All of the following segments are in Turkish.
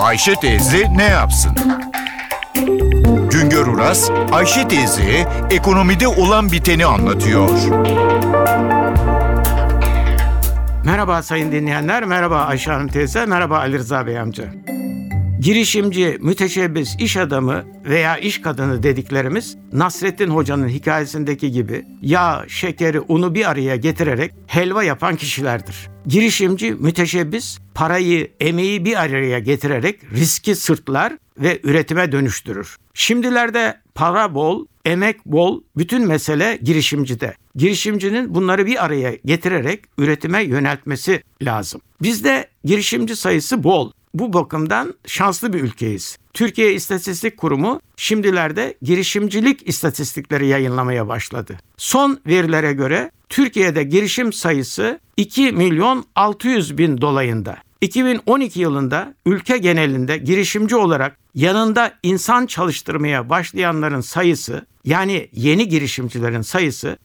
Ayşe teyze ne yapsın? Güngör Uras, Ayşe teyze ekonomide olan biteni anlatıyor. Merhaba sayın dinleyenler, merhaba Ayşe Hanım teyze, merhaba Ali Rıza Bey amca. Girişimci, müteşebbis, iş adamı veya iş kadını dediklerimiz Nasrettin Hoca'nın hikayesindeki gibi yağ, şekeri, unu bir araya getirerek helva yapan kişilerdir. Girişimci, müteşebbis parayı, emeği bir araya getirerek riski sırtlar ve üretime dönüştürür. Şimdilerde para bol, emek bol, bütün mesele girişimcide. Girişimcinin bunları bir araya getirerek üretime yöneltmesi lazım. Bizde girişimci sayısı bol. Bu bakımdan şanslı bir ülkeyiz. Türkiye İstatistik Kurumu şimdilerde girişimcilik istatistikleri yayınlamaya başladı. Son verilere göre Türkiye'de girişim sayısı 2 milyon 600 bin dolayında. 2012 yılında ülke genelinde girişimci olarak yanında insan çalıştırmaya başlayanların sayısı yani yeni girişimcilerin sayısı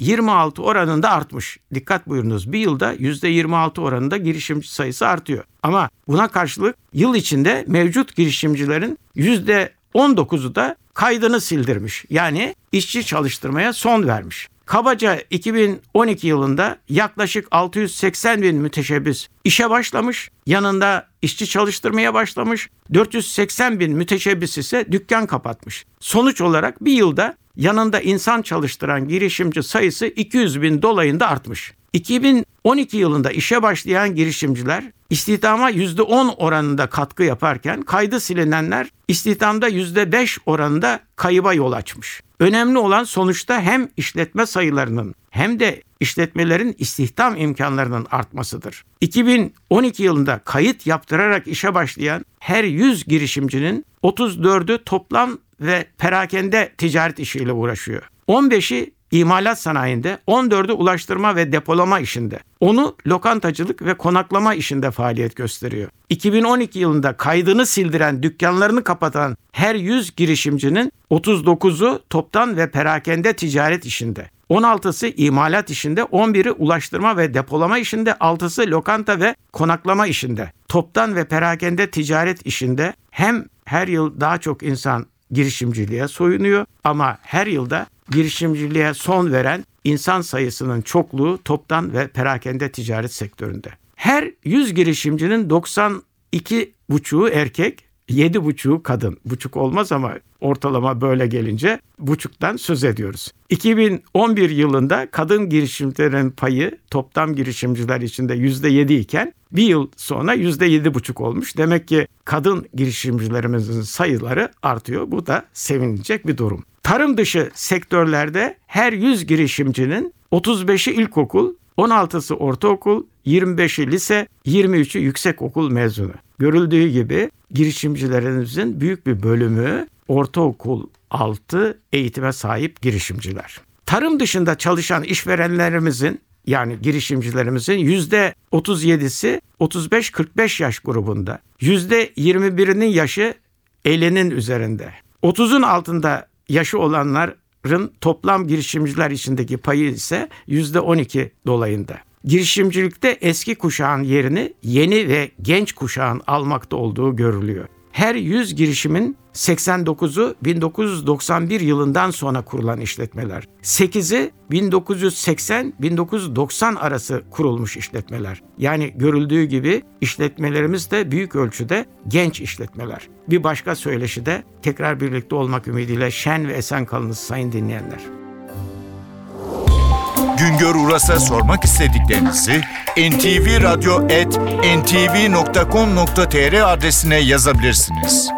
%26 oranında artmış. Dikkat buyurunuz bir yılda %26 oranında girişimci sayısı artıyor. Ama buna karşılık yıl içinde mevcut girişimcilerin %19'u da kaydını sildirmiş. Yani işçi çalıştırmaya son vermiş. Kabaca 2012 yılında yaklaşık 680 bin müteşebbis işe başlamış, yanında işçi çalıştırmaya başlamış, 480 bin müteşebbis ise dükkan kapatmış. Sonuç olarak bir yılda yanında insan çalıştıran girişimci sayısı 200 bin dolayında artmış. 2012 yılında işe başlayan girişimciler istihdama %10 oranında katkı yaparken kaydı silinenler istihdamda %5 oranında kayıba yol açmış. Önemli olan sonuçta hem işletme sayılarının hem de işletmelerin istihdam imkanlarının artmasıdır. 2012 yılında kayıt yaptırarak işe başlayan her 100 girişimcinin 34'ü toplam ve perakende ticaret işiyle uğraşıyor. 15'i imalat sanayinde, 14'ü ulaştırma ve depolama işinde. Onu lokantacılık ve konaklama işinde faaliyet gösteriyor. 2012 yılında kaydını sildiren, dükkanlarını kapatan her 100 girişimcinin 39'u toptan ve perakende ticaret işinde. 16'sı imalat işinde, 11'i ulaştırma ve depolama işinde, 6'sı lokanta ve konaklama işinde. Toptan ve perakende ticaret işinde hem her yıl daha çok insan girişimciliğe soyunuyor ama her yılda girişimciliğe son veren insan sayısının çokluğu toptan ve perakende ticaret sektöründe. Her 100 girişimcinin 92 buçuğu erkek, 7 buçuğu kadın. Buçuk olmaz ama ortalama böyle gelince buçuktan söz ediyoruz. 2011 yılında kadın girişimcilerin payı toplam girişimciler içinde %7 iken bir yıl sonra %7,5 olmuş. Demek ki kadın girişimcilerimizin sayıları artıyor. Bu da sevinilecek bir durum. Tarım dışı sektörlerde her 100 girişimcinin 35'i ilkokul, 16'sı ortaokul, 25'i lise, 23'ü yüksekokul mezunu. Görüldüğü gibi girişimcilerimizin büyük bir bölümü ortaokul altı eğitime sahip girişimciler. Tarım dışında çalışan işverenlerimizin yani girişimcilerimizin yüzde 37'si 35-45 yaş grubunda. Yüzde 21'inin yaşı 50'nin üzerinde. 30'un altında yaşı olanların toplam girişimciler içindeki payı ise yüzde 12 dolayında. Girişimcilikte eski kuşağın yerini yeni ve genç kuşağın almakta olduğu görülüyor. Her 100 girişimin 89'u 1991 yılından sonra kurulan işletmeler. 8'i 1980-1990 arası kurulmuş işletmeler. Yani görüldüğü gibi işletmelerimiz de büyük ölçüde genç işletmeler. Bir başka söyleşi de tekrar birlikte olmak ümidiyle şen ve esen kalınız sayın dinleyenler. Güngör Uras'a sormak istediklerinizi ntvradio.com.tr adresine yazabilirsiniz.